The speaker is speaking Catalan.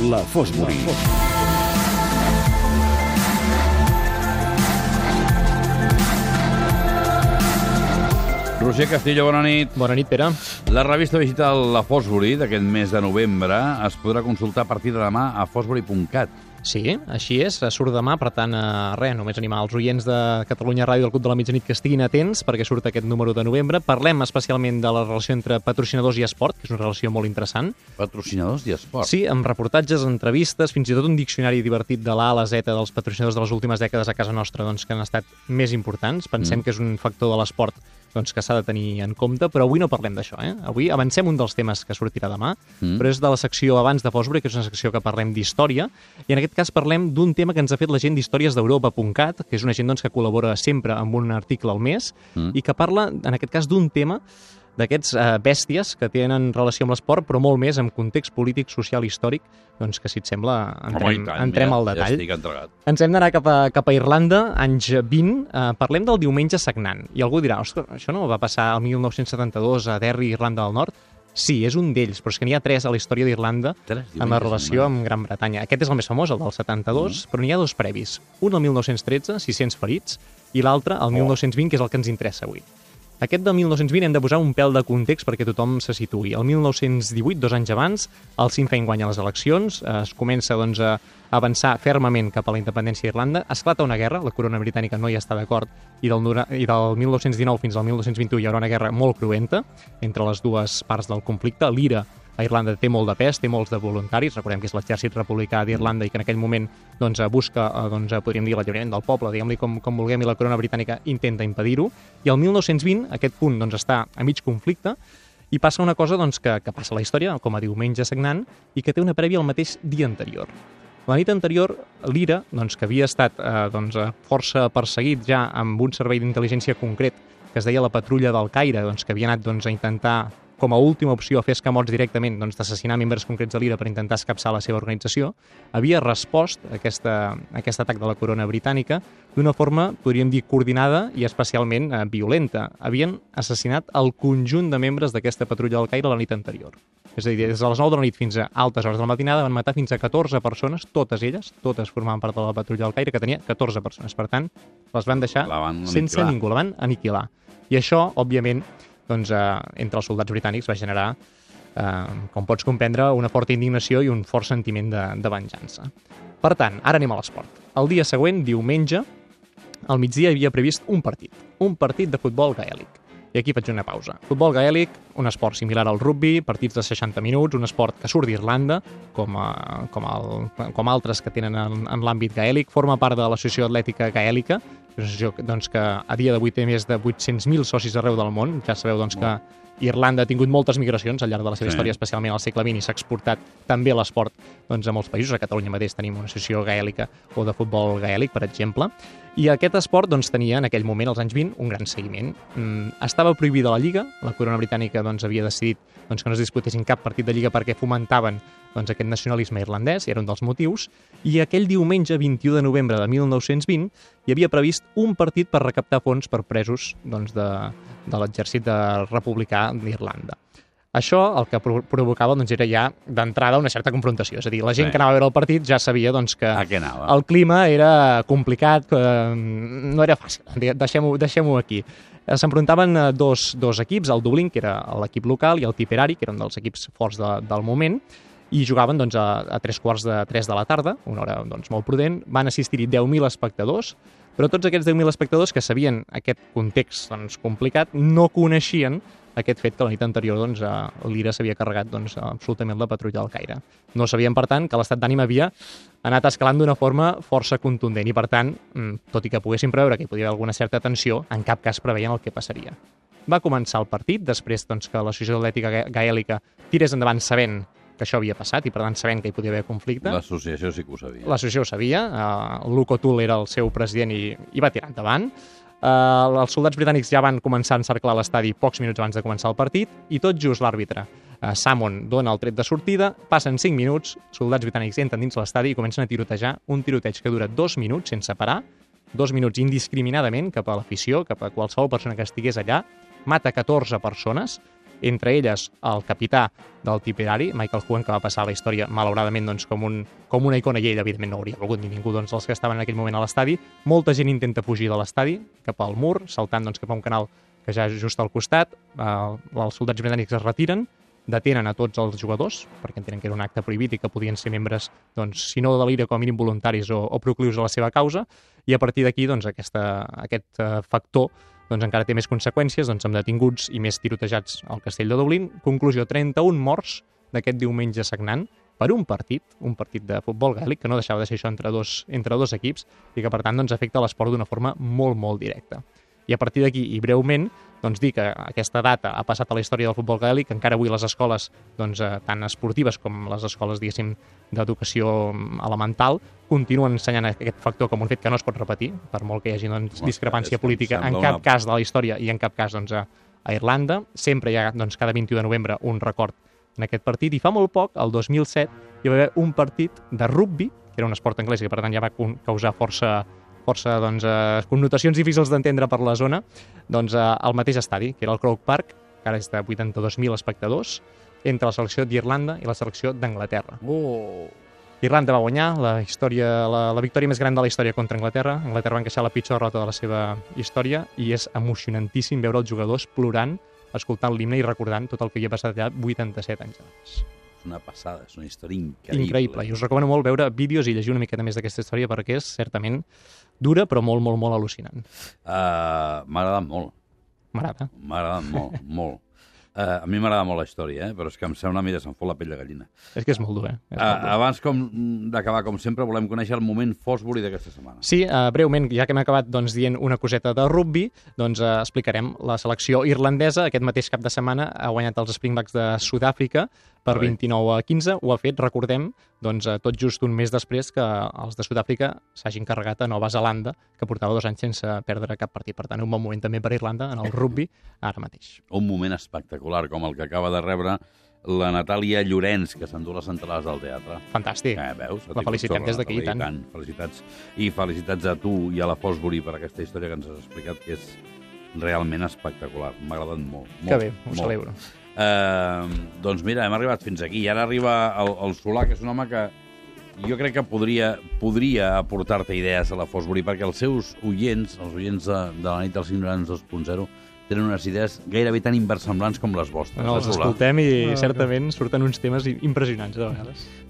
La Fosbury. Roger Castillo, bona nit. Bona nit, Pere. La revista digital La Fosbury d'aquest mes de novembre es podrà consultar a partir de demà a fosbury.cat. Sí, així és, surt demà, per tant, eh, res, només animar els oients de Catalunya Ràdio del Club de la Mitjanit que estiguin atents perquè surt aquest número de novembre. Parlem especialment de la relació entre patrocinadors i esport, que és una relació molt interessant. Patrocinadors i esport. Sí, amb reportatges, entrevistes, fins i tot un diccionari divertit de l'A a la Z dels patrocinadors de les últimes dècades a casa nostra doncs, que han estat més importants. Pensem mm. que és un factor de l'esport doncs, que s'ha de tenir en compte, però avui no parlem d'això. Eh? Avui avancem un dels temes que sortirà demà, mm. però és de la secció abans de Fosbury, que és una secció que parlem d'història, i en aquest cas parlem d'un tema que ens ha fet la gent d'Històries d'Europa.cat, que és una gent doncs, que col·labora sempre amb un article al mes, mm. i que parla, en aquest cas, d'un tema d'aquests eh, bèsties que tenen relació amb l'esport, però molt més en context polític, social, històric, doncs que si et sembla entrem, tant, entrem mira, al detall. Ja estic entregat. Ens hem d'anar cap, a, cap a Irlanda, anys 20. Eh, parlem del diumenge sagnant. I algú dirà, ostres, això no va passar el 1972 a Derry, Irlanda del Nord? Sí, és un d'ells, però és que n'hi ha tres a la història d'Irlanda en la relació amb Gran Bretanya. Aquest és el més famós, el del 72, mm. però n'hi ha dos previs. Un el 1913, 600 ferits, i l'altre el oh. 1920, que és el que ens interessa avui. Aquest del 1920 hem de posar un pèl de context perquè tothom se situï. El 1918, dos anys abans, el Sinn Féin guanya les eleccions, es comença doncs, a avançar fermament cap a la independència d'Irlanda, esclata una guerra, la corona britànica no hi està d'acord, i, del, i del 1919 fins al 1921 hi haurà una guerra molt cruenta entre les dues parts del conflicte. L'IRA a Irlanda té molt de pes, té molts de voluntaris, recordem que és l'exèrcit republicà d'Irlanda i que en aquell moment doncs, busca, eh, doncs, podríem dir, l'alliberament del poble, diguem-li com, com vulguem, i la corona britànica intenta impedir-ho. I el 1920 aquest punt doncs, està a mig conflicte i passa una cosa doncs, que, que passa a la història, com a diumenge sagnant, i que té una prèvia el mateix dia anterior. La nit anterior, l'IRA, doncs, que havia estat eh, doncs, força perseguit ja amb un servei d'intel·ligència concret que es deia la patrulla del Caire, doncs, que havia anat doncs, a intentar com a última opció a fer escamots directament doncs, d'assassinar membres concrets de l'IRA per intentar escapçar la seva organització, havia respost a, aquesta, a aquest atac de la corona britànica d'una forma, podríem dir, coordinada i especialment eh, violenta. Havien assassinat el conjunt de membres d'aquesta patrulla del Caire la nit anterior. És a dir, des de les 9 de la nit fins a altes hores de la matinada van matar fins a 14 persones, totes elles, totes formaven part de la patrulla del Caire, que tenia 14 persones. Per tant, les van deixar van sense ningú, la van aniquilar. I això, òbviament, doncs, eh, entre els soldats britànics va generar, eh, com pots comprendre, una forta indignació i un fort sentiment de, de venjança. Per tant, ara anem a l'esport. El dia següent, diumenge, al migdia hi havia previst un partit, un partit de futbol gaèlic. I aquí faig una pausa. Futbol gaèlic, un esport similar al rugby, partits de 60 minuts, un esport que surt d'Irlanda, com, a, com, el, com altres que tenen en, en l'àmbit gaèlic, forma part de l'Associació Atlètica Gaèlica, una associació doncs, que a dia d'avui té més de 800.000 socis arreu del món. Ja sabeu doncs, que Irlanda ha tingut moltes migracions al llarg de la seva sí. història, especialment al segle XX, i s'ha exportat també l'esport doncs, a molts països. A Catalunya mateix tenim una associació gaèlica o de futbol gaèlic, per exemple. I aquest esport doncs, tenia en aquell moment, als anys 20, un gran seguiment. Mm, estava prohibida la Lliga, la corona britànica doncs, havia decidit doncs, que no es disputessin cap partit de Lliga perquè fomentaven doncs, aquest nacionalisme irlandès, era un dels motius, i aquell diumenge 21 de novembre de 1920 hi havia previst un partit per recaptar fons per presos doncs, de, de l'exèrcit republicà d'Irlanda. Això el que provocava doncs, era ja d'entrada una certa confrontació. És a dir, la gent sí. que anava a veure el partit ja sabia doncs, que el clima era complicat, que mm, no era fàcil. Deixem-ho deixem aquí. S'enfrontaven eh, dos, dos equips, el Dublín, que era l'equip local, i el Tipperary, que era un dels equips forts de, del moment, i jugaven doncs, a, a tres quarts de tres de la tarda, una hora doncs, molt prudent. Van assistir-hi 10.000 espectadors, però tots aquests 10.000 espectadors que sabien aquest context doncs, complicat no coneixien aquest fet que la nit anterior doncs, l'Ira s'havia carregat doncs, absolutament la patrulla del Caire. No sabien, per tant, que l'estat d'ànima havia anat escalant d'una forma força contundent i, per tant, mm, tot i que poguessin preveure que hi podia haver alguna certa tensió, en cap cas preveien el que passaria. Va començar el partit, després doncs, que l'Associació Atlètica Gaèlica tirés endavant sabent que això havia passat i per tant sabent que hi podia haver conflicte. L'associació sí que ho sabia. L'associació ho sabia, uh, Luke O'Toole era el seu president i, i va tirar endavant. Uh, els soldats britànics ja van començar a encerclar l'estadi pocs minuts abans de començar el partit i tot just l'àrbitre uh, Salmon dona el tret de sortida, passen 5 minuts, soldats britànics entren dins l'estadi i comencen a tirotejar un tiroteig que dura 2 minuts sense parar, 2 minuts indiscriminadament cap a l'afició, cap a qualsevol persona que estigués allà, mata 14 persones, entre elles el capità del Tipperary, Michael Huon, que va passar a la història, malauradament, doncs, com, un, com una icona, i ell, evidentment, no hauria volgut ni ningú doncs, dels que estaven en aquell moment a l'estadi. Molta gent intenta fugir de l'estadi, cap al mur, saltant doncs, cap a un canal que ja és just al costat. Eh, els soldats britànics es retiren, detenen a tots els jugadors, perquè entenen que era un acte prohibit i que podien ser membres, doncs, si no de l'IRA, com a mínim voluntaris o, o proclius a la seva causa, i a partir d'aquí doncs, aquesta, aquest uh, factor doncs, encara té més conseqüències, doncs, amb detinguts i més tirotejats al castell de Dublín. Conclusió, 31 morts d'aquest diumenge sagnant per un partit, un partit de futbol gàl·lic, que no deixava de ser això entre dos, entre dos equips i que, per tant, doncs, afecta l'esport d'una forma molt, molt directa. I a partir d'aquí, i breument, doncs dir que aquesta data ha passat a la història del futbol gaèlic, encara avui les escoles, doncs, eh, tant esportives com les escoles, diguéssim, d'educació elemental, continuen ensenyant aquest factor com un fet que no es pot repetir, per molt que hi hagi doncs, discrepància política en cap cas de la història i en cap cas doncs, a, a Irlanda. Sempre hi ha doncs, cada 21 de novembre un record en aquest partit i fa molt poc, el 2007, hi va haver un partit de rugby, que era un esport anglès i que per tant ja va causar força força doncs, eh, connotacions difícils d'entendre per la zona, doncs, eh, al mateix estadi, que era el Croke Park, que ara és de 82.000 espectadors, entre la selecció d'Irlanda i la selecció d'Anglaterra. Oh. Irlanda va guanyar la, història, la, la victòria més gran de la història contra Anglaterra. Anglaterra va encaixar la pitjor derrota de la seva història i és emocionantíssim veure els jugadors plorant, escoltant l'himne i recordant tot el que havia passat allà 87 anys abans. És una passada, és una història increïble. Increïble, i us recomano molt veure vídeos i llegir una miqueta més d'aquesta història perquè és certament dura però molt, molt, molt al·lucinant. Uh, M'ha agradat molt. M'agrada. M'ha agradat molt, molt. Uh, a mi m'agrada molt la història, eh? però és que em sembla, mira, se'm fot la pell de gallina. És que és molt dur, eh? És Uh, molt dur. abans com d'acabar, com sempre, volem conèixer el moment Fosbury d'aquesta setmana. Sí, uh, breument, ja que hem acabat doncs, dient una coseta de rugby, doncs uh, explicarem la selecció irlandesa. Aquest mateix cap de setmana ha guanyat els Springboks de Sud-àfrica per Carai. 29 a 15. Ho ha fet, recordem, doncs, uh, tot just un mes després que els de Sud-àfrica s'hagin carregat a Nova Zelanda, que portava dos anys sense perdre cap partit. Per tant, un bon moment també per Irlanda en el rugby ara mateix. Un moment espectacular, com el que acaba de rebre la Natàlia Llorenç, que s'endú les entrades del teatre. Fantàstic. Eh, veus? La felicitem des d'aquí, tant. tant. Felicitats. I felicitats a tu i a la Fosbury per aquesta història que ens has explicat, que és realment espectacular. M'ha agradat molt. molt Que bé, ho molt. celebro. Eh, doncs mira, hem arribat fins aquí. I ara arriba el, el Solà, que és un home que jo crec que podria, podria aportar-te idees a la Fosbury, perquè els seus oients, els oients de, de la nit dels ignorants 2.0, tenen unes idees gairebé tan inversemblants com les vostres. No, eh, els Solà? escoltem i certament surten uns temes impressionants de vegades. Bé,